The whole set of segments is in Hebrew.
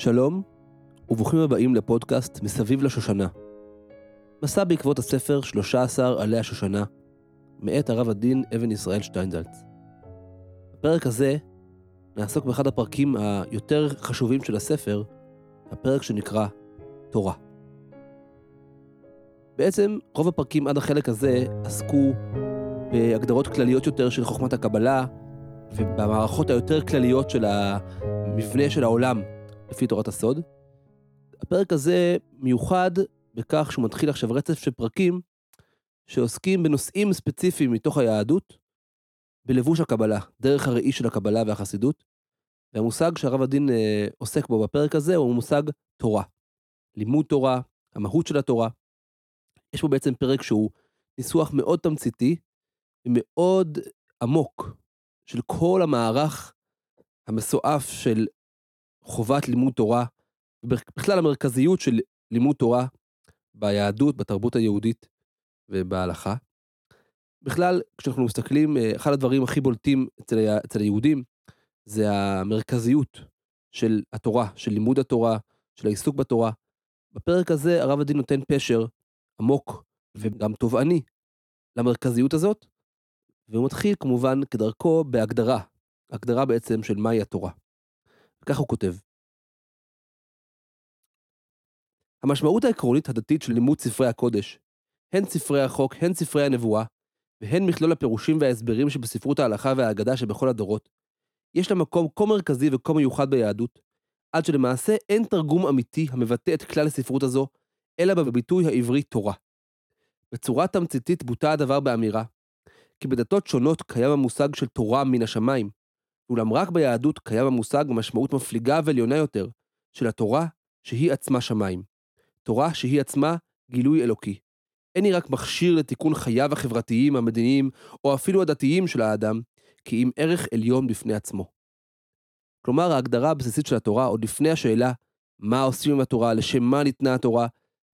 שלום, וברוכים הבאים לפודקאסט מסביב לשושנה. מסע בעקבות הספר 13 עלי השושנה, מאת הרב הדין אבן ישראל שטיינזלץ. בפרק הזה נעסוק באחד הפרקים היותר חשובים של הספר, הפרק שנקרא תורה. בעצם רוב הפרקים עד החלק הזה עסקו בהגדרות כלליות יותר של חוכמת הקבלה ובמערכות היותר כלליות של המבנה של העולם לפי תורת הסוד. הפרק הזה מיוחד בכך שהוא מתחיל עכשיו רצף של פרקים שעוסקים בנושאים ספציפיים מתוך היהדות, בלבוש הקבלה, דרך הראי של הקבלה והחסידות. והמושג שהרב הדין אה, עוסק בו בפרק הזה הוא מושג תורה. לימוד תורה, המהות של התורה. יש פה בעצם פרק שהוא ניסוח מאוד תמציתי ומאוד עמוק של כל המערך המסועף של חובת לימוד תורה, ובכלל המרכזיות של לימוד תורה ביהדות, בתרבות היהודית ובהלכה. בכלל, כשאנחנו מסתכלים, אה, אחד הדברים הכי בולטים אצל, אצל היהודים זה המרכזיות של התורה, של לימוד התורה, של העיסוק בתורה. בפרק הזה הרב הדין נותן פשר עמוק וגם תובעני למרכזיות הזאת, והוא מתחיל כמובן כדרכו בהגדרה, הגדרה בעצם של מהי התורה. וכך הוא כותב: המשמעות העקרונית הדתית של לימוד ספרי הקודש, הן ספרי החוק, הן ספרי הנבואה, והן מכלול הפירושים וההסברים שבספרות ההלכה והאגדה שבכל הדורות, יש לה מקום כה מרכזי וכה מיוחד ביהדות, עד שלמעשה אין תרגום אמיתי המבטא את כלל הספרות הזו, אלא בביטוי העברי תורה. בצורה תמציתית בוטה הדבר באמירה, כי בדתות שונות קיים המושג של תורה מן השמיים, אולם רק ביהדות קיים המושג במשמעות מפליגה ועליונה יותר, של התורה שהיא עצמה שמיים. תורה שהיא עצמה גילוי אלוקי. אין היא רק מכשיר לתיקון חייו החברתיים, המדיניים, או אפילו הדתיים של האדם, כי אם ערך עליון בפני עצמו. כלומר, ההגדרה הבסיסית של התורה, עוד לפני השאלה מה עושים עם התורה, לשם מה ניתנה התורה,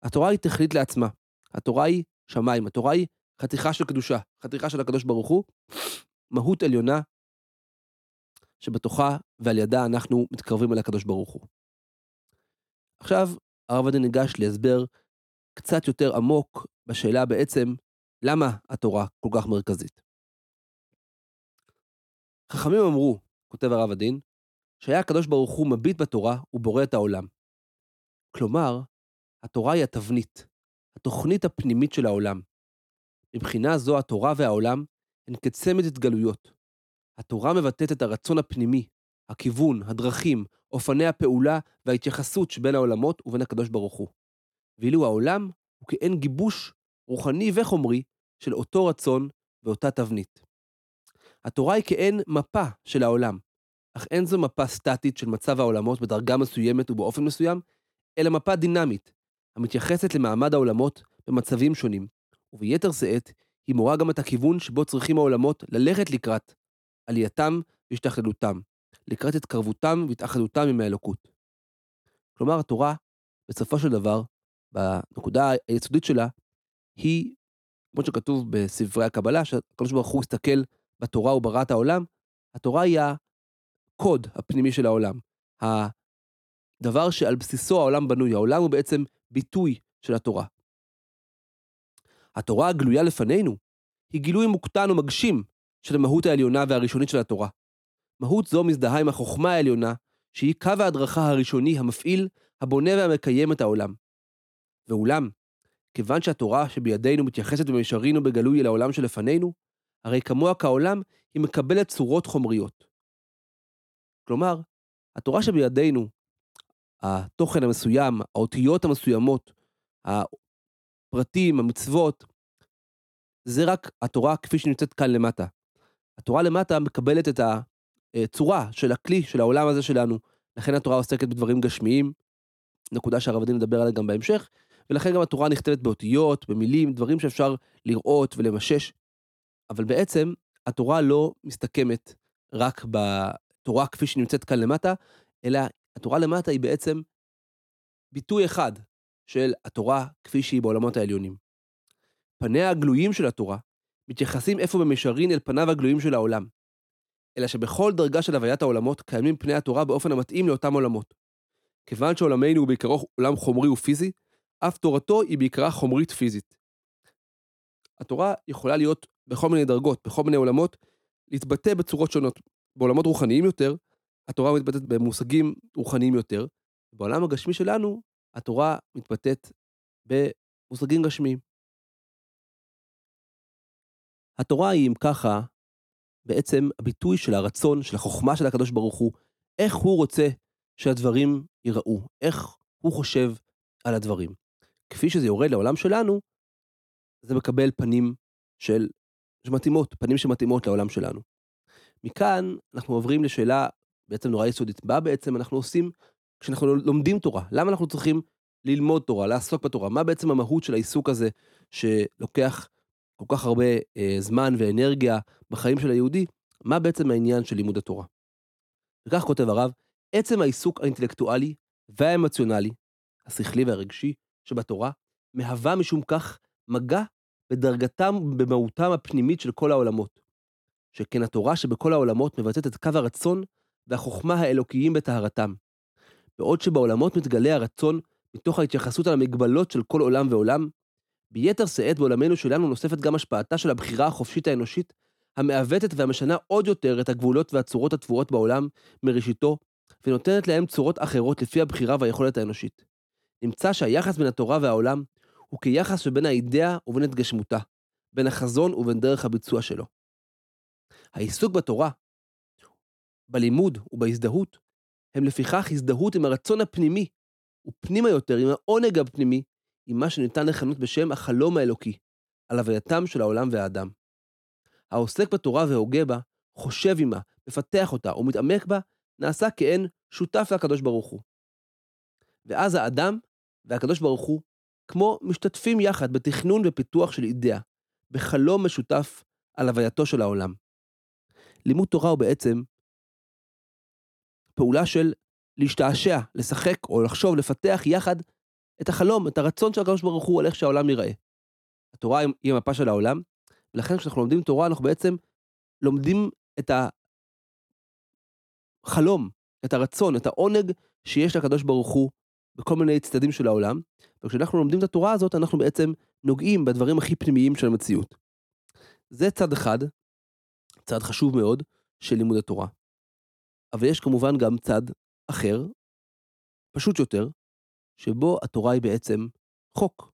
התורה היא תכלית לעצמה. התורה היא שמיים, התורה היא חתיכה של קדושה, חתיכה של הקדוש ברוך הוא, מהות עליונה שבתוכה ועל ידה אנחנו מתקרבים אל הקדוש ברוך הוא. עכשיו, הרב עדן ניגש להסבר קצת יותר עמוק בשאלה בעצם, למה התורה כל כך מרכזית. חכמים אמרו, כותב הרב הדין, שהיה הקדוש ברוך הוא מביט בתורה ובורא את העולם. כלומר, התורה היא התבנית, התוכנית הפנימית של העולם. מבחינה זו התורה והעולם הן כצמד התגלויות, התורה מבטאת את הרצון הפנימי, הכיוון, הדרכים, אופני הפעולה וההתייחסות שבין העולמות ובין הקדוש ברוך הוא. ואילו העולם הוא כאין גיבוש רוחני וחומרי של אותו רצון ואותה תבנית. התורה היא כאין מפה של העולם, אך אין זו מפה סטטית של מצב העולמות בדרגה מסוימת ובאופן מסוים, אלא מפה דינמית, המתייחסת למעמד העולמות במצבים שונים, וביתר שאת, היא מורה גם את הכיוון שבו צריכים העולמות ללכת לקראת עלייתם והשתחללותם, לקראת התקרבותם והתאחדותם עם האלוקות. כלומר, התורה, בסופו של דבר, בנקודה היסודית שלה, היא, כמו שכתוב בספרי הקבלה, שהקדוש ברוך הוא הסתכל בתורה וברא את העולם, התורה היא הקוד הפנימי של העולם. הדבר שעל בסיסו העולם בנוי. העולם הוא בעצם ביטוי של התורה. התורה הגלויה לפנינו היא גילוי מוקטן ומגשים של המהות העליונה והראשונית של התורה. מהות זו מזדהה עם החוכמה העליונה, שהיא קו ההדרכה הראשוני המפעיל, הבונה והמקיים את העולם. ואולם, כיוון שהתורה שבידינו מתייחסת במישרין ובגלוי אל העולם שלפנינו, הרי כמוה כעולם היא מקבלת צורות חומריות. כלומר, התורה שבידינו, התוכן המסוים, האותיות המסוימות, הפרטים, המצוות, זה רק התורה כפי שנמצאת כאן למטה. התורה למטה מקבלת את הצורה של הכלי, של העולם הזה שלנו. לכן התורה עוסקת בדברים גשמיים, נקודה שהרב הדין מדבר עליה גם בהמשך, ולכן גם התורה נכתבת באותיות, במילים, דברים שאפשר לראות ולמשש. אבל בעצם התורה לא מסתכמת רק בתורה כפי שנמצאת כאן למטה, אלא התורה למטה היא בעצם ביטוי אחד של התורה כפי שהיא בעולמות העליונים. פניה הגלויים של התורה מתייחסים איפה במישרין אל פניו הגלויים של העולם. אלא שבכל דרגה של הוויית העולמות קיימים פני התורה באופן המתאים לאותם עולמות. כיוון שעולמנו הוא בעיקרו עולם חומרי ופיזי, אף תורתו היא בעיקרה חומרית פיזית. התורה יכולה להיות בכל מיני דרגות, בכל מיני עולמות, להתבטא בצורות שונות. בעולמות רוחניים יותר, התורה מתבטאת במושגים רוחניים יותר. בעולם הגשמי שלנו, התורה מתבטאת במושגים גשמיים. התורה היא, אם ככה, בעצם הביטוי של הרצון, של החוכמה של הקדוש ברוך הוא, איך הוא רוצה שהדברים ייראו, איך הוא חושב על הדברים. כפי שזה יורד לעולם שלנו, זה מקבל פנים של, שמתאימות, פנים שמתאימות לעולם שלנו. מכאן אנחנו עוברים לשאלה בעצם נורא יסודית. מה בעצם אנחנו עושים כשאנחנו לומדים תורה? למה אנחנו צריכים ללמוד תורה, לעסוק בתורה? מה בעצם המהות של העיסוק הזה שלוקח כל כך הרבה אה, זמן ואנרגיה בחיים של היהודי? מה בעצם העניין של לימוד התורה? וכך כותב הרב, עצם העיסוק האינטלקטואלי והאמוציונלי, השכלי והרגשי שבתורה, מהווה משום כך מגע בדרגתם ובמהותם הפנימית של כל העולמות. שכן התורה שבכל העולמות מבטאת את קו הרצון והחוכמה האלוקיים בטהרתם. בעוד שבעולמות מתגלה הרצון מתוך ההתייחסות על המגבלות של כל עולם ועולם, ביתר שאת בעולמנו שלנו נוספת גם השפעתה של הבחירה החופשית האנושית, המעוותת והמשנה עוד יותר את הגבולות והצורות התבואות בעולם מראשיתו, ונותנת להם צורות אחרות לפי הבחירה והיכולת האנושית. נמצא שהיחס בין התורה והעולם הוא כיחס שבין האידאה ובין התגשמותה, בין החזון ובין דרך הביצוע שלו. העיסוק בתורה, בלימוד ובהזדהות, הם לפיכך הזדהות עם הרצון הפנימי, ופנימה יותר עם העונג הפנימי, עם מה שניתן לכנות בשם החלום האלוקי, על הווייתם של העולם והאדם. העוסק בתורה והוגה בה, חושב עמה, מפתח אותה ומתעמק בה, נעשה כעין שותף לקדוש ברוך הוא. ואז האדם והקדוש ברוך הוא כמו משתתפים יחד בתכנון ופיתוח של אידאה, בחלום משותף על הווייתו של העולם. לימוד תורה הוא בעצם פעולה של להשתעשע, לשחק או לחשוב, לפתח יחד את החלום, את הרצון של הקדוש ברוך הוא על איך שהעולם ייראה. התורה היא המפה של העולם, ולכן כשאנחנו לומדים תורה אנחנו בעצם לומדים את החלום, את הרצון, את העונג שיש לקדוש ברוך הוא בכל מיני צדדים של העולם, וכשאנחנו לומדים את התורה הזאת, אנחנו בעצם נוגעים בדברים הכי פנימיים של המציאות. זה צד אחד, צד חשוב מאוד, של לימוד התורה. אבל יש כמובן גם צד אחר, פשוט יותר, שבו התורה היא בעצם חוק.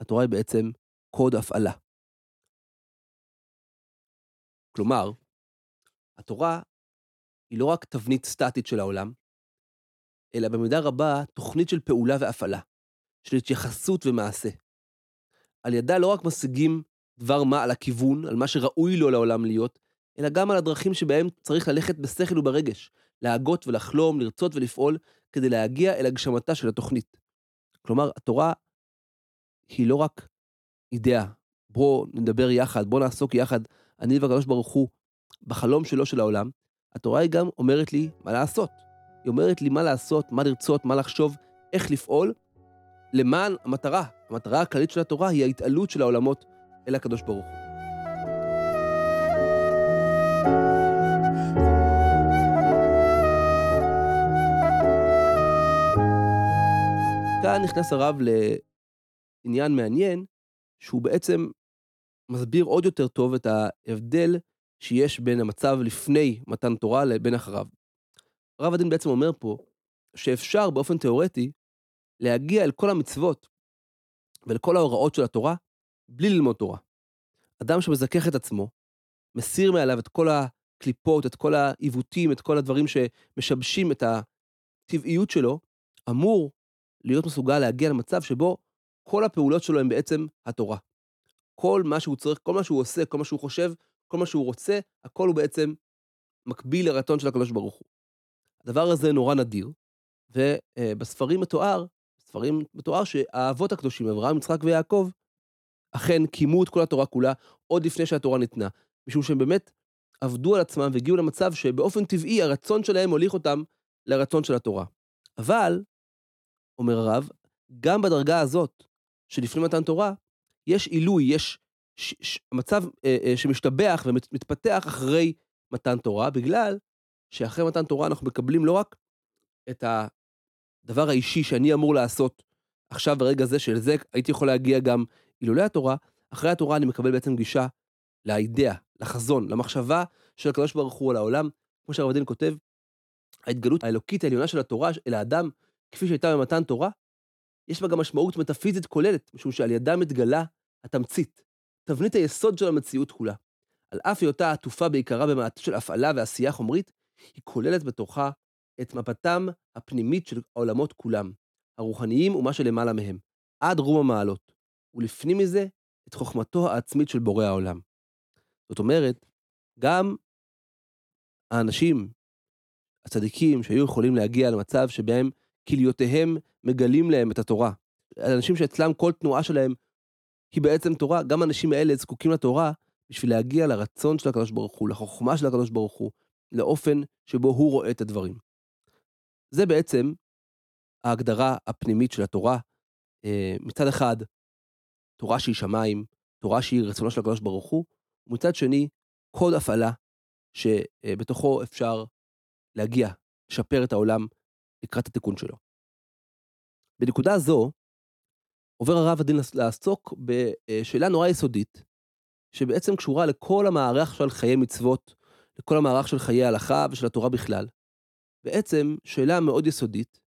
התורה היא בעצם קוד הפעלה. כלומר, התורה היא לא רק תבנית סטטית של העולם, אלא במידה רבה תוכנית של פעולה והפעלה, של התייחסות ומעשה. על ידה לא רק משיגים דבר מה על הכיוון, על מה שראוי לו לעולם להיות, אלא גם על הדרכים שבהם צריך ללכת בשכל וברגש, להגות ולחלום, לרצות ולפעול, כדי להגיע אל הגשמתה של התוכנית. כלומר, התורה היא לא רק אידאה, בואו נדבר יחד, בואו נעסוק יחד, אני והקדוש ברוך הוא, בחלום שלו של העולם, התורה היא גם אומרת לי מה לעשות. היא אומרת לי מה לעשות, מה לרצות, מה לחשוב, איך לפעול, למען המטרה. המטרה הכללית של התורה היא ההתעלות של העולמות אל הקדוש ברוך הוא. כאן נכנס הרב לעניין מעניין, שהוא בעצם מסביר עוד יותר טוב את ההבדל שיש בין המצב לפני מתן תורה לבין אחריו. הרב הדין בעצם אומר פה שאפשר באופן תיאורטי להגיע אל כל המצוות ולכל ההוראות של התורה בלי ללמוד תורה. אדם שמזכך את עצמו, מסיר מעליו את כל הקליפות, את כל העיוותים, את כל הדברים שמשבשים את הטבעיות שלו, אמור להיות מסוגל להגיע למצב שבו כל הפעולות שלו הן בעצם התורה. כל מה שהוא צריך, כל מה שהוא עושה, כל מה שהוא חושב, כל מה שהוא רוצה, הכל הוא בעצם מקביל לרצון של הקדוש ברוך הוא. הדבר הזה נורא נדיר, ובספרים מתואר, בספרים מתואר שהאבות הקדושים, אברהם, יצחק ויעקב, אכן קיימו את כל התורה כולה עוד לפני שהתורה ניתנה, משום שהם באמת עבדו על עצמם והגיעו למצב שבאופן טבעי הרצון שלהם הוליך אותם לרצון של התורה. אבל, אומר הרב, גם בדרגה הזאת, שלפני מתן תורה, יש עילוי, יש ש- ש- מצב אה, אה, שמשתבח ומתפתח אחרי מתן תורה, בגלל שאחרי מתן תורה אנחנו מקבלים לא רק את הדבר האישי שאני אמור לעשות עכשיו ברגע זה, של זה הייתי יכול להגיע גם אילולא התורה, אחרי התורה אני מקבל בעצם גישה לאידאה, לחזון, למחשבה של הקדוש ברוך הוא על העולם. כמו שהרב הדין כותב, ההתגלות האלוקית העליונה של התורה אל האדם, כפי שהייתה במתן תורה, יש בה גם משמעות מטאפיזית כוללת, משום שעל ידה מתגלה התמצית, תבנית היסוד של המציאות כולה. על אף היותה עטופה בעיקרה במעטה של הפעלה ועשייה חומרית, היא כוללת בתוכה את מפתם הפנימית של העולמות כולם, הרוחניים ומה שלמעלה מהם, עד רום המעלות, ולפנים מזה, את חוכמתו העצמית של בורא העולם. זאת אומרת, גם האנשים, הצדיקים, שהיו יכולים להגיע למצב שבהם כליותיהם מגלים להם את התורה, אנשים שאצלם כל תנועה שלהם היא בעצם תורה, גם האנשים האלה זקוקים לתורה בשביל להגיע לרצון של הקדוש ברוך הוא, לחוכמה של הקדוש ברוך הוא, לאופן שבו הוא רואה את הדברים. זה בעצם ההגדרה הפנימית של התורה. אה, מצד אחד, תורה שהיא שמיים, תורה שהיא רצונו של הקדוש ברוך הוא, ומצד שני, קוד הפעלה שבתוכו אפשר להגיע, לשפר את העולם לקראת התיקון שלו. בנקודה זו, עובר הרב הדין לעסוק בשאלה נורא יסודית, שבעצם קשורה לכל המערך של חיי מצוות, לכל המערך של חיי ההלכה ושל התורה בכלל. בעצם, שאלה מאוד יסודית,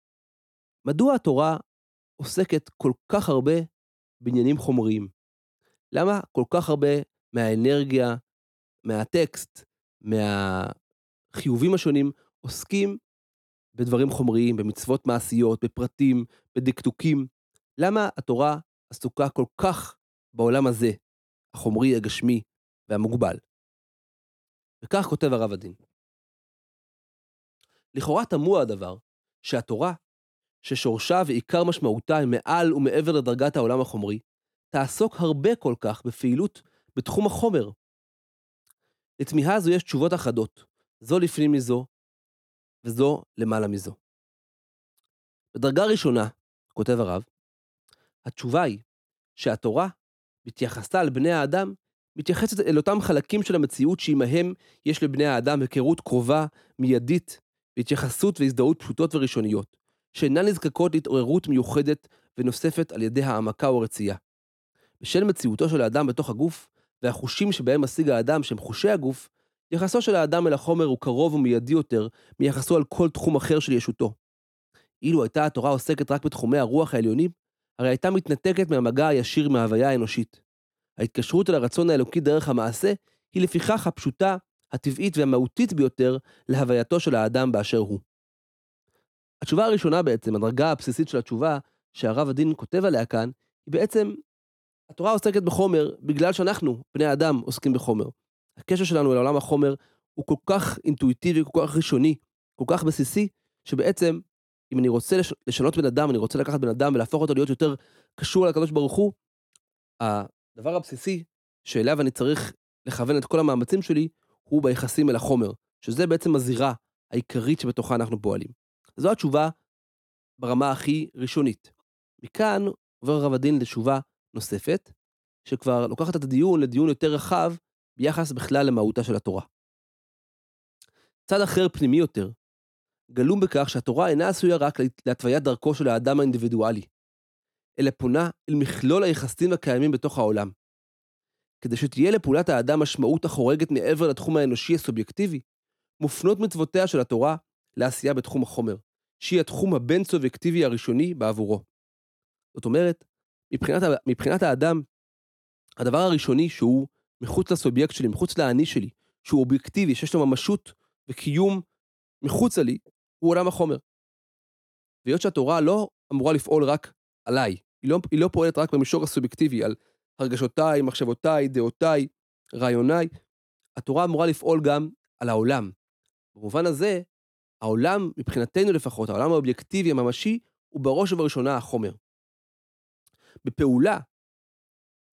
מדוע התורה עוסקת כל כך הרבה בעניינים חומריים? למה כל כך הרבה מהאנרגיה, מהטקסט, מהחיובים השונים, עוסקים בדברים חומריים, במצוות מעשיות, בפרטים, בדקדוקים? למה התורה עסוקה כל כך בעולם הזה, החומרי, הגשמי והמוגבל? וכך כותב הרב הדין. לכאורה תמוה הדבר שהתורה, ששורשה ועיקר משמעותה הם מעל ומעבר לדרגת העולם החומרי, תעסוק הרבה כל כך בפעילות בתחום החומר. לתמיהה זו יש תשובות אחדות, זו לפנים מזו, וזו למעלה מזו. בדרגה ראשונה, כותב הרב, התשובה היא שהתורה, בהתייחסה על בני האדם, מתייחסת אל אותם חלקים של המציאות שעמהם יש לבני האדם היכרות קרובה, מיידית, והתייחסות והזדהות פשוטות וראשוניות, שאינן נזקקות להתעוררות מיוחדת ונוספת על ידי העמקה או רצייה. בשל מציאותו של האדם בתוך הגוף, והחושים שבהם משיג האדם שהם חושי הגוף, יחסו של האדם אל החומר הוא קרוב ומיידי יותר מיחסו על כל תחום אחר של ישותו. אילו הייתה התורה עוסקת רק בתחומי הרוח העליונים, הרי הייתה מתנתקת מהמגע הישיר עם ההוויה האנושית. ההתקשרות אל הרצון האלוקי דרך המעשה, היא לפיכך הפשוטה, הטבעית והמהותית ביותר להווייתו של האדם באשר הוא. התשובה הראשונה בעצם, הדרגה הבסיסית של התשובה שהרב הדין כותב עליה כאן, היא בעצם, התורה עוסקת בחומר בגלל שאנחנו, בני האדם, עוסקים בחומר. הקשר שלנו אל עולם החומר הוא כל כך אינטואיטיבי, כל כך ראשוני, כל כך בסיסי, שבעצם, אם אני רוצה לש... לשנות בן אדם, אני רוצה לקחת בן אדם ולהפוך אותו להיות יותר קשור לקדוש ברוך הוא, הדבר הבסיסי שאליו אני צריך לכוון את כל המאמצים שלי, הוא ביחסים אל החומר, שזה בעצם הזירה העיקרית שבתוכה אנחנו פועלים. זו התשובה ברמה הכי ראשונית. מכאן עובר הרב הדין לתשובה נוספת, שכבר לוקחת את הדיון לדיון יותר רחב ביחס בכלל למהותה של התורה. צד אחר פנימי יותר, גלום בכך שהתורה אינה עשויה רק להתוויית דרכו של האדם האינדיבידואלי, אלא פונה אל מכלול היחסים הקיימים בתוך העולם. כדי שתהיה לפעולת האדם משמעות החורגת מעבר לתחום האנושי הסובייקטיבי, מופנות מצוותיה של התורה לעשייה בתחום החומר, שהיא התחום הבין-סובייקטיבי הראשוני בעבורו. זאת אומרת, מבחינת, מבחינת האדם, הדבר הראשוני שהוא מחוץ לסובייקט שלי, מחוץ לאני שלי, שהוא אובייקטיבי, שיש לו ממשות וקיום מחוצה לי, הוא עולם החומר. והיות שהתורה לא אמורה לפעול רק עליי, היא לא, היא לא פועלת רק במישור הסובייקטיבי, על הרגשותיי, מחשבותיי, דעותיי, רעיוניי, התורה אמורה לפעול גם על העולם. במובן הזה, העולם, מבחינתנו לפחות, העולם האובייקטיבי הממשי, הוא בראש ובראשונה החומר. בפעולה,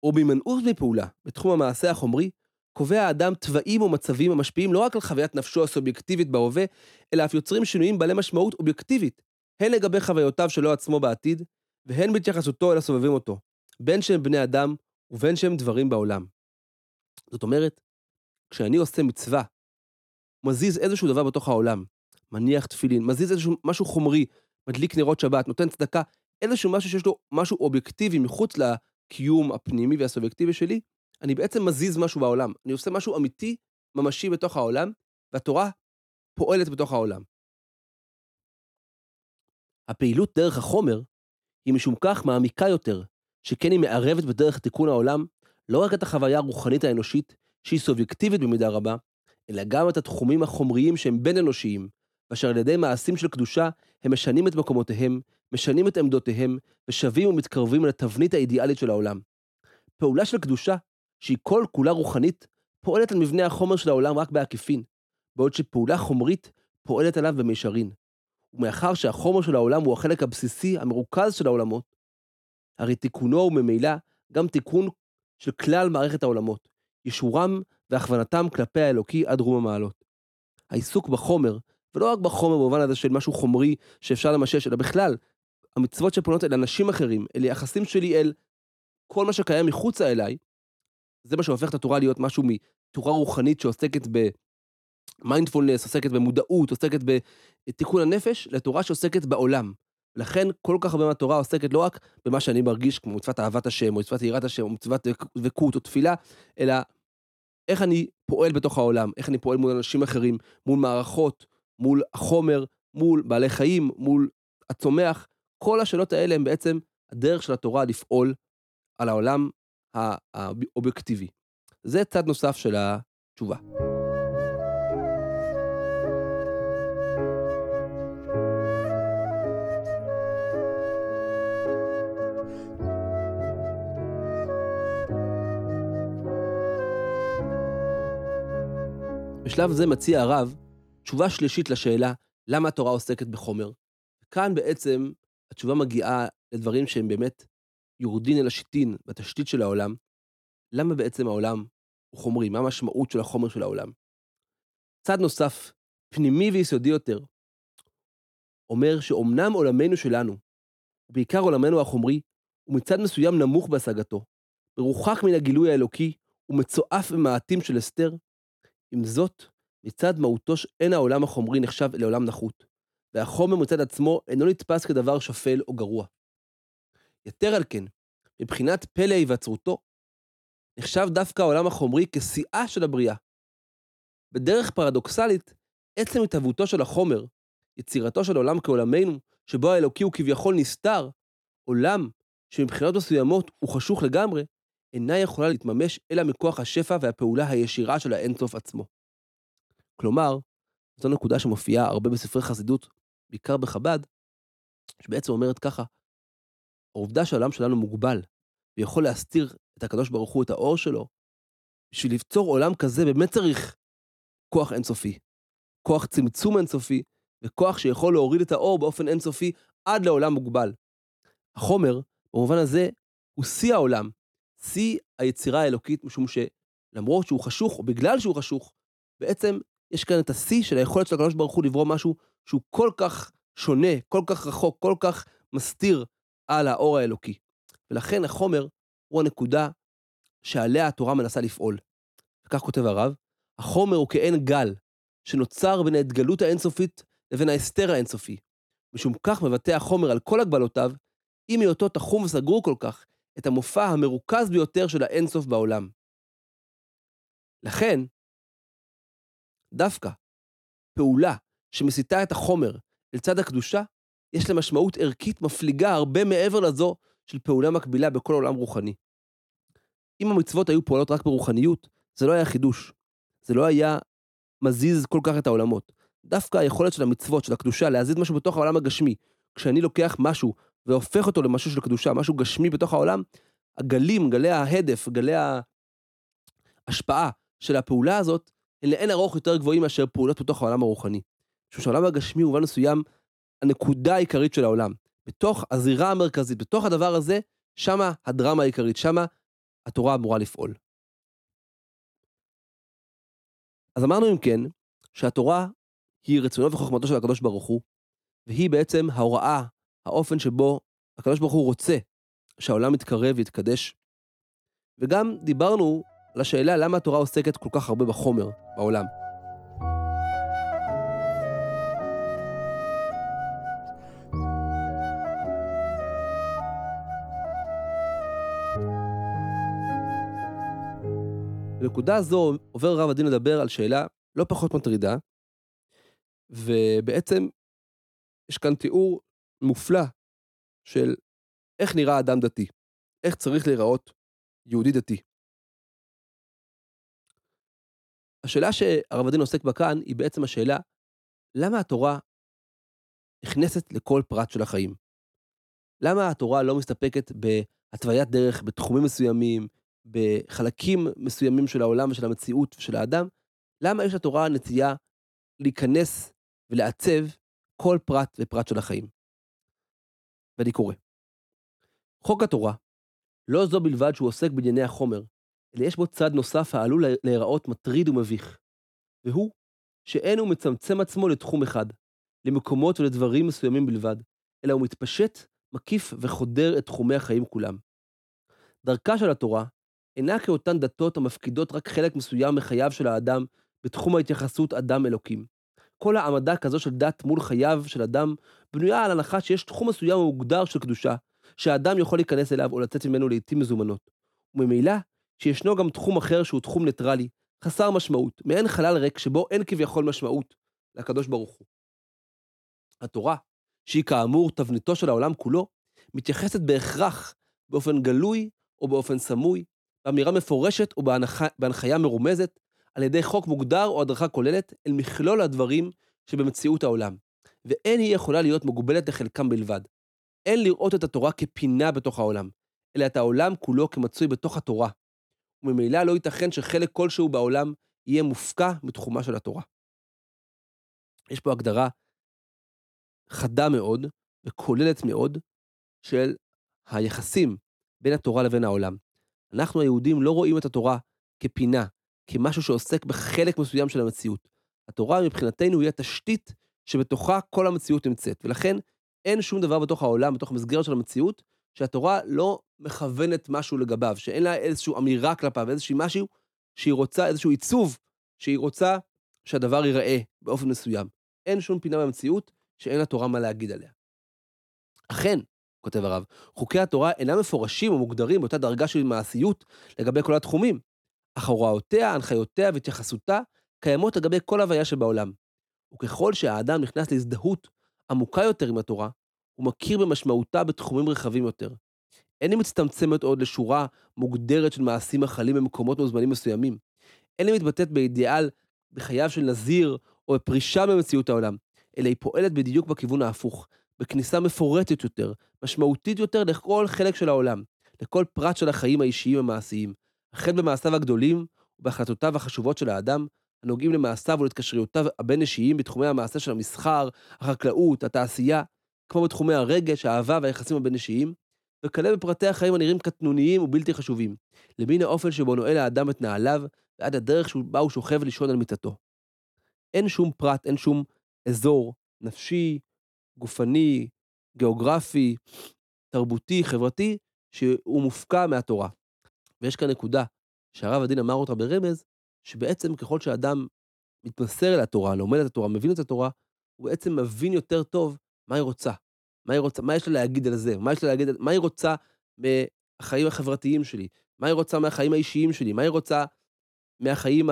או בהימנעות מפעולה, בתחום המעשה החומרי, קובע האדם תוואים או מצבים המשפיעים לא רק על חוויית נפשו הסובייקטיבית בהווה, אלא אף יוצרים שינויים בעלי משמעות אובייקטיבית, הן לגבי חוויותיו שלו עצמו בעתיד, והן בהתייחסותו אל הסובבים אותו, בין שהם בני אדם ובין שהם דברים בעולם. זאת אומרת, כשאני עושה מצווה, מזיז איזשהו דבר בתוך העולם, מניח תפילין, מזיז איזשהו משהו חומרי, מדליק נרות שבת, נותן צדקה, איזשהו משהו שיש לו משהו אובייקטיבי מחוץ לקיום הפנימי והסובייקטיבי שלי, אני בעצם מזיז משהו בעולם. אני עושה משהו אמיתי, ממשי בתוך העולם, והתורה פועלת בתוך העולם. הפעילות דרך החומר היא משום כך מעמיקה יותר, שכן היא מערבת בדרך תיקון העולם לא רק את החוויה הרוחנית האנושית, שהיא סובייקטיבית במידה רבה, אלא גם את התחומים החומריים שהם בין אנושיים, ואשר על ידי מעשים של קדושה הם משנים את מקומותיהם, משנים את עמדותיהם, ושבים ומתקרבים לתבנית האידיאלית של העולם. פעולה של קדושה, שהיא כל כולה רוחנית, פועלת על מבנה החומר של העולם רק בעקיפין, בעוד שפעולה חומרית פועלת עליו במישרין. ומאחר שהחומר של העולם הוא החלק הבסיסי, המרוכז של העולמות, הרי תיקונו הוא ממילא גם תיקון של כלל מערכת העולמות, ישורם והכוונתם כלפי האלוקי עד רום המעלות. העיסוק בחומר, ולא רק בחומר במובן הזה של משהו חומרי שאפשר למשש, אלא בכלל, המצוות שפונות אל אנשים אחרים, אל יחסים שלי אל כל מה שקיים מחוצה אליי, זה מה שהופך את התורה להיות משהו מתורה רוחנית שעוסקת במיינדפולנס, עוסקת במודעות, עוסקת בתיקון הנפש, לתורה שעוסקת בעולם. לכן כל כך הרבה מהתורה עוסקת לא רק במה שאני מרגיש, כמו מצוות אהבת השם, או מצוות יראת השם, או מצוות דבקות או תפילה, אלא איך אני פועל בתוך העולם, איך אני פועל מול אנשים אחרים, מול מערכות, מול החומר, מול בעלי חיים, מול הצומח. כל השאלות האלה הן בעצם הדרך של התורה לפעול על העולם האובייקטיבי. זה צד נוסף של התשובה. בשלב זה מציע הרב תשובה שלישית לשאלה למה התורה עוסקת בחומר. כאן בעצם התשובה מגיעה לדברים שהם באמת יורדין אל השיטין בתשתית של העולם. למה בעצם העולם הוא חומרי? מה המשמעות של החומר של העולם? צד נוסף, פנימי ויסודי יותר, אומר שאומנם עולמנו שלנו, ובעיקר עולמנו החומרי, הוא מצד מסוים נמוך בהשגתו, מרוחק מן הגילוי האלוקי ומצועף במעטים של אסתר, עם זאת, מצד מהותו אין העולם החומרי נחשב לעולם נחות, והחומר מצד עצמו אינו נתפס כדבר שפל או גרוע. יתר על כן, מבחינת פלא היווצרותו, נחשב דווקא העולם החומרי כשיאה של הבריאה. בדרך פרדוקסלית, עצם התהוותו של החומר, יצירתו של עולם כעולמנו, שבו האלוקי הוא כביכול נסתר, עולם שמבחינות מסוימות הוא חשוך לגמרי, אינה יכולה להתממש אלא מכוח השפע והפעולה הישירה של האינסוף עצמו. כלומר, זו נקודה שמופיעה הרבה בספרי חסידות, בעיקר בחב"ד, שבעצם אומרת ככה, העובדה שהעולם שלנו מוגבל, ויכול להסתיר את הקדוש ברוך הוא, את האור שלו, בשביל ליצור עולם כזה באמת צריך כוח אינסופי. כוח צמצום אינסופי, וכוח שיכול להוריד את האור באופן אינסופי עד לעולם מוגבל. החומר, במובן הזה, הוא שיא העולם, שיא היצירה האלוקית, משום שלמרות שהוא חשוך, או בגלל שהוא חשוך, בעצם יש כאן את השיא של היכולת של הקדוש ברוך הוא לברוא משהו שהוא כל כך שונה, כל כך רחוק, כל כך מסתיר על האור האלוקי. ולכן החומר הוא הנקודה שעליה התורה מנסה לפעול. וכך כותב הרב, החומר הוא כעין גל שנוצר בין ההתגלות האינסופית לבין ההסתר האינסופי. משום כך מבטא החומר על כל הגבלותיו, עם היותו תחום וסגור כל כך, את המופע המרוכז ביותר של האינסוף בעולם. לכן, דווקא פעולה שמסיתה את החומר אל צד הקדושה, יש לה משמעות ערכית מפליגה הרבה מעבר לזו של פעולה מקבילה בכל עולם רוחני. אם המצוות היו פועלות רק ברוחניות, זה לא היה חידוש. זה לא היה מזיז כל כך את העולמות. דווקא היכולת של המצוות, של הקדושה, להזיז משהו בתוך העולם הגשמי, כשאני לוקח משהו והופך אותו למשהו של קדושה, משהו גשמי בתוך העולם, הגלים, גלי ההדף, גלי ההשפעה של הפעולה הזאת, הם לאין ארוך יותר גבוהים מאשר פעולות בתוך העולם הרוחני. משום שהעולם הגשמי הוא במובן מסוים הנקודה העיקרית של העולם. בתוך הזירה המרכזית, בתוך הדבר הזה, שמה הדרמה העיקרית, שמה התורה אמורה לפעול. אז אמרנו אם כן, שהתורה היא רצונו וחוכמתו של הקדוש ברוך הוא, והיא בעצם ההוראה, האופן שבו הקדוש ברוך הוא רוצה שהעולם יתקרב ויתקדש. וגם דיברנו לשאלה למה התורה עוסקת כל כך הרבה בחומר, בעולם. בנקודה הזו עובר רב הדין לדבר על שאלה לא פחות מטרידה, ובעצם יש כאן תיאור מופלא של איך נראה אדם דתי, איך צריך להיראות יהודי דתי. השאלה שהרב הדין עוסק בה כאן היא בעצם השאלה, למה התורה נכנסת לכל פרט של החיים? למה התורה לא מסתפקת בהתוויית דרך בתחומים מסוימים, בחלקים מסוימים של העולם ושל המציאות ושל האדם? למה יש לתורה נטייה להיכנס ולעצב כל פרט ופרט של החיים? ואני קורא. חוק התורה, לא זו בלבד שהוא עוסק בענייני החומר, אלא יש בו צד נוסף העלול להיראות מטריד ומביך, והוא שאין הוא מצמצם עצמו לתחום אחד, למקומות ולדברים מסוימים בלבד, אלא הוא מתפשט, מקיף וחודר את תחומי החיים כולם. דרכה של התורה אינה כאותן דתות המפקידות רק חלק מסוים מחייו של האדם בתחום ההתייחסות אדם אלוקים. כל העמדה כזו של דת מול חייו של אדם בנויה על הנחה שיש תחום מסוים ומוגדר של קדושה, שהאדם יכול להיכנס אליו או לצאת ממנו לעיתים מזומנות. וממילא, שישנו גם תחום אחר שהוא תחום ניטרלי, חסר משמעות, מעין חלל ריק שבו אין כביכול משמעות לקדוש ברוך הוא. התורה, שהיא כאמור תבניתו של העולם כולו, מתייחסת בהכרח, באופן גלוי או באופן סמוי, באמירה מפורשת או בהנחיה מרומזת, על ידי חוק מוגדר או הדרכה כוללת, אל מכלול הדברים שבמציאות העולם, ואין היא יכולה להיות מוגבלת לחלקם בלבד. אין לראות את התורה כפינה בתוך העולם, אלא את העולם כולו כמצוי בתוך התורה, וממילא לא ייתכן שחלק כלשהו בעולם יהיה מופקע מתחומה של התורה. יש פה הגדרה חדה מאוד וכוללת מאוד של היחסים בין התורה לבין העולם. אנחנו היהודים לא רואים את התורה כפינה, כמשהו שעוסק בחלק מסוים של המציאות. התורה מבחינתנו היא התשתית שבתוכה כל המציאות נמצאת, ולכן אין שום דבר בתוך העולם, בתוך המסגרת של המציאות, שהתורה לא מכוונת משהו לגביו, שאין לה איזושהי אמירה כלפיו, איזשהו משהו שהיא רוצה, איזשהו עיצוב, שהיא רוצה שהדבר ייראה באופן מסוים. אין שום פינה במציאות שאין לתורה מה להגיד עליה. אכן, כותב הרב, חוקי התורה אינם מפורשים או מוגדרים באותה דרגה של מעשיות לגבי כל התחומים, אך הוראותיה, הנחיותיה והתייחסותה קיימות לגבי כל הוויה שבעולם. וככל שהאדם נכנס להזדהות עמוקה יותר עם התורה, הוא מכיר במשמעותה בתחומים רחבים יותר. אין היא מצטמצמת עוד לשורה מוגדרת של מעשים החלים במקומות מוזמנים מסוימים. אין היא מתבטאת באידיאל בחייו של נזיר או בפרישה ממציאות העולם, אלא היא פועלת בדיוק בכיוון ההפוך, בכניסה מפורטת יותר, משמעותית יותר לכל חלק של העולם, לכל פרט של החיים האישיים המעשיים, החל במעשיו הגדולים ובהחלטותיו החשובות של האדם, הנוגעים למעשיו ולהתקשריותיו הבין-אישיים בתחומי המעשה של המסחר, החקלאות, התעשייה, כמו בתחומי הרגש, האהבה והיחסים הבין-אישיים, וכלה בפרטי החיים הנראים קטנוניים ובלתי חשובים, למין האופן שבו נועל האדם את נעליו, ועד הדרך שבה הוא שוכב לישון על מיטתו. אין שום פרט, אין שום אזור נפשי, גופני, גיאוגרפי, תרבותי, חברתי, שהוא מופקע מהתורה. ויש כאן נקודה שהרב הדין אמר אותה ברמז, שבעצם ככל שאדם מתמסר אל התורה, לומד את התורה, מבין את התורה, הוא בעצם מבין יותר טוב מה היא רוצה. מה היא רוצה, מה יש לה להגיד על זה? מה יש לה להגיד, מה היא רוצה מהחיים החברתיים שלי? מה היא רוצה מהחיים האישיים שלי? מה היא רוצה מהחיים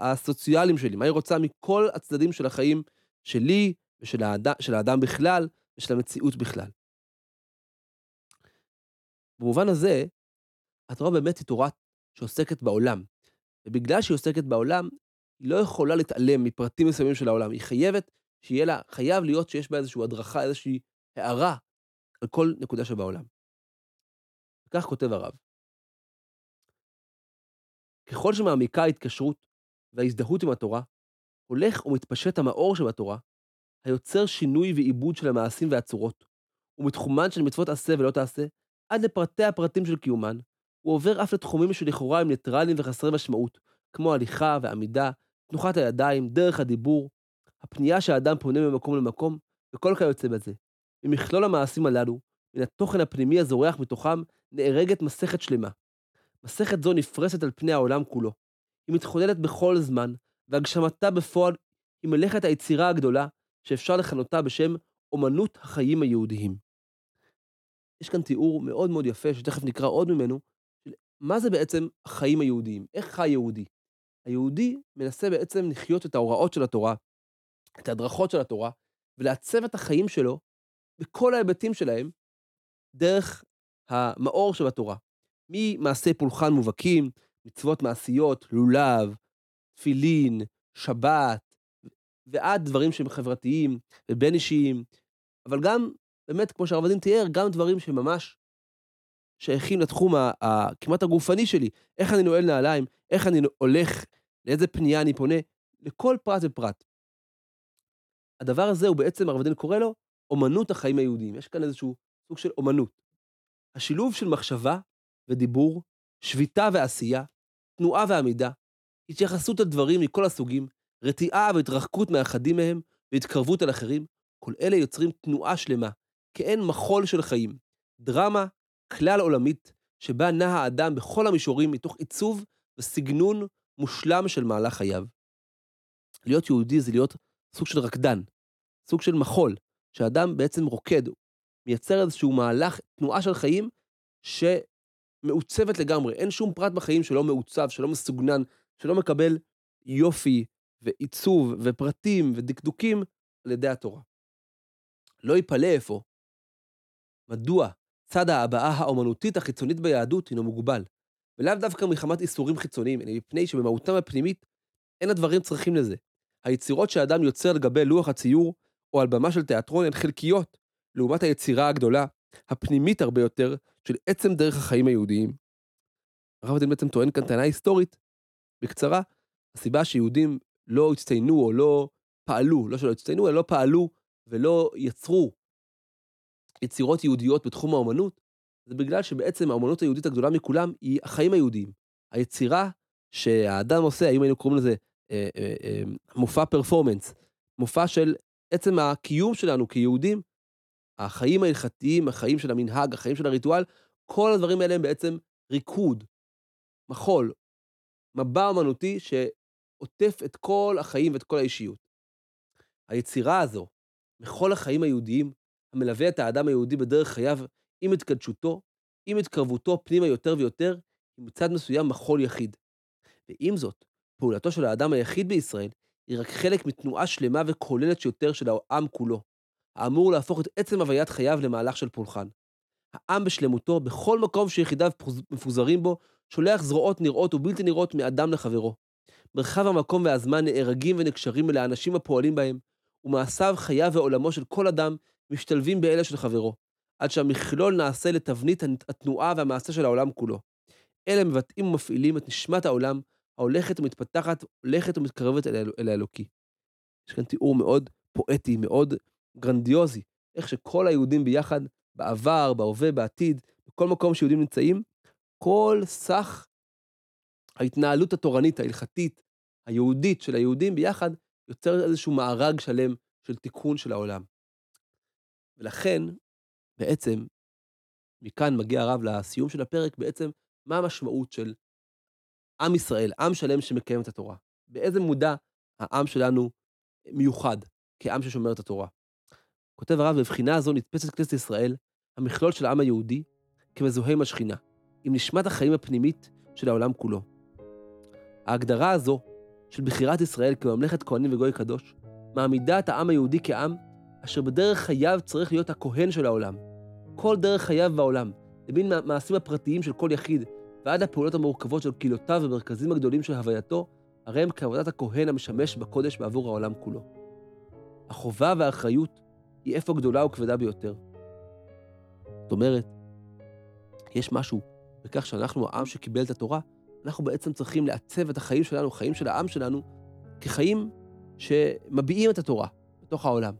הסוציאליים שלי? מה היא רוצה מכל הצדדים של החיים שלי ושל האדם, של האדם בכלל ושל המציאות בכלל? במובן הזה, התורה באמת היא תורה שעוסקת בעולם. ובגלל שהיא עוסקת בעולם, היא לא יכולה להתעלם מפרטים מסוימים של העולם. היא חייבת שיהיה לה, חייב להיות שיש בה איזושהי הדרכה, איזושהי הערה על כל נקודה שבעולם. וכך כותב הרב. ככל שמעמיקה ההתקשרות וההזדהות עם התורה, הולך ומתפשט המאור שבתורה, היוצר שינוי ועיבוד של המעשים והצורות, ומתחומן של מצוות עשה ולא תעשה, עד לפרטי הפרטים של קיומן, הוא עובר אף לתחומים שלכאורה הם ניטרליים וחסרי משמעות, כמו הליכה ועמידה, תנוחת הידיים, דרך הדיבור, הפנייה שהאדם פונה ממקום למקום, וכל כיוצא בזה. ממכלול המעשים הללו, מן התוכן הפנימי הזורח מתוכם, נהרגת מסכת שלמה. מסכת זו נפרסת על פני העולם כולו. היא מתחוללת בכל זמן, והגשמתה בפועל היא מלאכת היצירה הגדולה, שאפשר לכנותה בשם אומנות החיים היהודיים. יש כאן תיאור מאוד מאוד יפה, שתכף נקרא עוד ממנו, של מה זה בעצם החיים היהודיים? איך חי יהודי? היהודי מנסה בעצם לחיות את ההוראות של התורה, את ההדרכות של התורה, ולעצב את החיים שלו בכל ההיבטים שלהם דרך המאור שבתורה. ממעשי פולחן מובהקים, מצוות מעשיות, לולב, תפילין, שבת, ועד דברים שהם חברתיים ובין אישיים, אבל גם, באמת, כמו שהרב הדין תיאר, גם דברים שממש שייכים לתחום הכמעט הגופני שלי. איך אני נועל נעליים, איך אני הולך, לאיזה פנייה אני פונה, לכל פרט ופרט. הדבר הזה הוא בעצם, הרב הדין קורא לו, אומנות החיים היהודיים. יש כאן איזשהו סוג של אומנות. השילוב של מחשבה ודיבור, שביתה ועשייה, תנועה ועמידה, התייחסות לדברים מכל הסוגים, רתיעה והתרחקות מאחדים מהם והתקרבות אל אחרים, כל אלה יוצרים תנועה שלמה, כאין מחול של חיים, דרמה כלל עולמית, שבה נע האדם בכל המישורים מתוך עיצוב וסגנון מושלם של מהלך חייו. להיות יהודי זה להיות סוג של רקדן, סוג של מחול, שאדם בעצם רוקד, מייצר איזשהו מהלך, תנועה של חיים, שמעוצבת לגמרי. אין שום פרט בחיים שלא מעוצב, שלא מסוגנן, שלא מקבל יופי ועיצוב ופרטים ודקדוקים על ידי התורה. לא יפלא אפוא. מדוע צד ההבעה האומנותית החיצונית ביהדות הינו מוגבל, ולאו דווקא מחמת איסורים חיצוניים, אלא מפני שבמהותם הפנימית אין הדברים צריכים לזה. היצירות שאדם יוצר לגבי לוח הציור או על במה של תיאטרון הן חלקיות, לעומת היצירה הגדולה, הפנימית הרבה יותר, של עצם דרך החיים היהודיים. הרב הדין בעצם טוען כאן טענה היסטורית, בקצרה, הסיבה שיהודים לא הצטיינו או לא פעלו, לא שלא הצטיינו, אלא לא פעלו ולא יצרו יצירות יהודיות בתחום האומנות, זה בגלל שבעצם האומנות היהודית הגדולה מכולם היא החיים היהודיים. היצירה שהאדם עושה, האם היינו קוראים לזה אה, אה, אה, מופע פרפורמנס, מופע של עצם הקיום שלנו כיהודים, החיים ההלכתיים, החיים של המנהג, החיים של הריטואל, כל הדברים האלה הם בעצם ריקוד, מחול, מבע אומנותי שעוטף את כל החיים ואת כל האישיות. היצירה הזו, מכל החיים היהודיים, המלווה את האדם היהודי בדרך חייו עם התקדשותו, עם התקרבותו פנימה יותר ויותר, היא מצד מסוים מחול יחיד. ועם זאת, פעולתו של האדם היחיד בישראל היא רק חלק מתנועה שלמה וכוללת שיותר של העם כולו, האמור להפוך את עצם הוויית חייו למהלך של פולחן. העם בשלמותו, בכל מקום שיחידיו מפוזרים בו, שולח זרועות נראות ובלתי נראות מאדם לחברו. מרחב המקום והזמן נהרגים ונקשרים אל האנשים הפועלים בהם, ומעשיו, חייו ועולמו של כל אדם משתלבים באלה של חברו, עד שהמכלול נעשה לתבנית התנועה והמעשה של העולם כולו. אלה מבטאים ומפעילים את נשמת העולם, ההולכת ומתפתחת, הולכת ומתקרבת אל, אל האלוקי. יש כאן תיאור מאוד פואטי, מאוד גרנדיוזי, איך שכל היהודים ביחד, בעבר, בהווה, בעתיד, בכל מקום שיהודים נמצאים, כל סך ההתנהלות התורנית, ההלכתית, היהודית של היהודים ביחד, יוצר איזשהו מארג שלם של תיקון של העולם. ולכן, בעצם, מכאן מגיע הרב לסיום של הפרק, בעצם, מה המשמעות של עם ישראל, עם שלם שמקיים את התורה? באיזה מודע העם שלנו מיוחד כעם ששומר את התורה? כותב הרב, בבחינה הזו נתפסת כנסת ישראל, המכלול של העם היהודי, כמזוהה עם השכינה, עם נשמת החיים הפנימית של העולם כולו. ההגדרה הזו של בחירת ישראל כממלכת כהנים וגוי קדוש, מעמידה את העם היהודי כעם אשר בדרך חייו צריך להיות הכהן של העולם. כל דרך חייו בעולם, לבין מעשים הפרטיים של כל יחיד, ועד הפעולות המורכבות של קהילותיו ומרכזים הגדולים של הווייתו, הרי הם כעבודת הכהן המשמש בקודש בעבור העולם כולו. החובה והאחריות היא איפה גדולה וכבדה ביותר. זאת אומרת, יש משהו בכך שאנחנו העם שקיבל את התורה, אנחנו בעצם צריכים לעצב את החיים שלנו, החיים של העם שלנו, כחיים שמביעים את התורה בתוך העולם.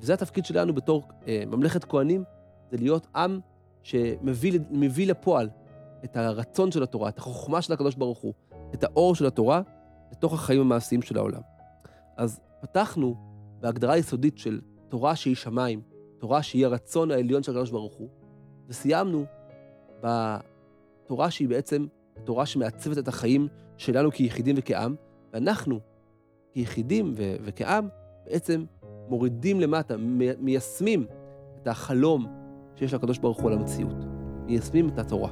וזה התפקיד שלנו בתור אה, ממלכת כהנים, זה להיות עם שמביא לפועל את הרצון של התורה, את החוכמה של הקדוש ברוך הוא, את האור של התורה, לתוך החיים המעשיים של העולם. אז פתחנו בהגדרה יסודית של תורה שהיא שמיים, תורה שהיא הרצון העליון של הקדוש ברוך הוא, וסיימנו בתורה שהיא בעצם תורה שמעצבת את החיים שלנו כיחידים וכעם, ואנחנו, כיחידים ו- וכעם, בעצם מורידים למטה, מיישמים את החלום שיש לקדוש ברוך הוא על המציאות. מיישמים את התורה.